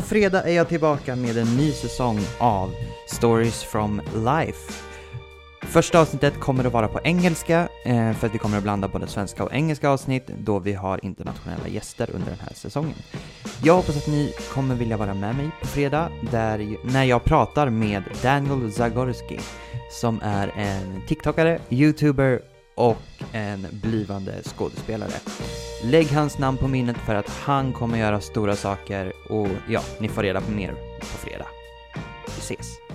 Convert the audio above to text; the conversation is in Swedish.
På fredag är jag tillbaka med en ny säsong av Stories from Life. Första avsnittet kommer att vara på engelska, eh, för att vi kommer att blanda både svenska och engelska avsnitt, då vi har internationella gäster under den här säsongen. Jag hoppas att ni kommer vilja vara med mig på fredag, där, när jag pratar med Daniel Zagorski, som är en TikTokare, YouTuber och en blivande skådespelare. Lägg hans namn på minnet för att han kommer göra stora saker och ja, ni får reda på mer på fredag. Vi ses!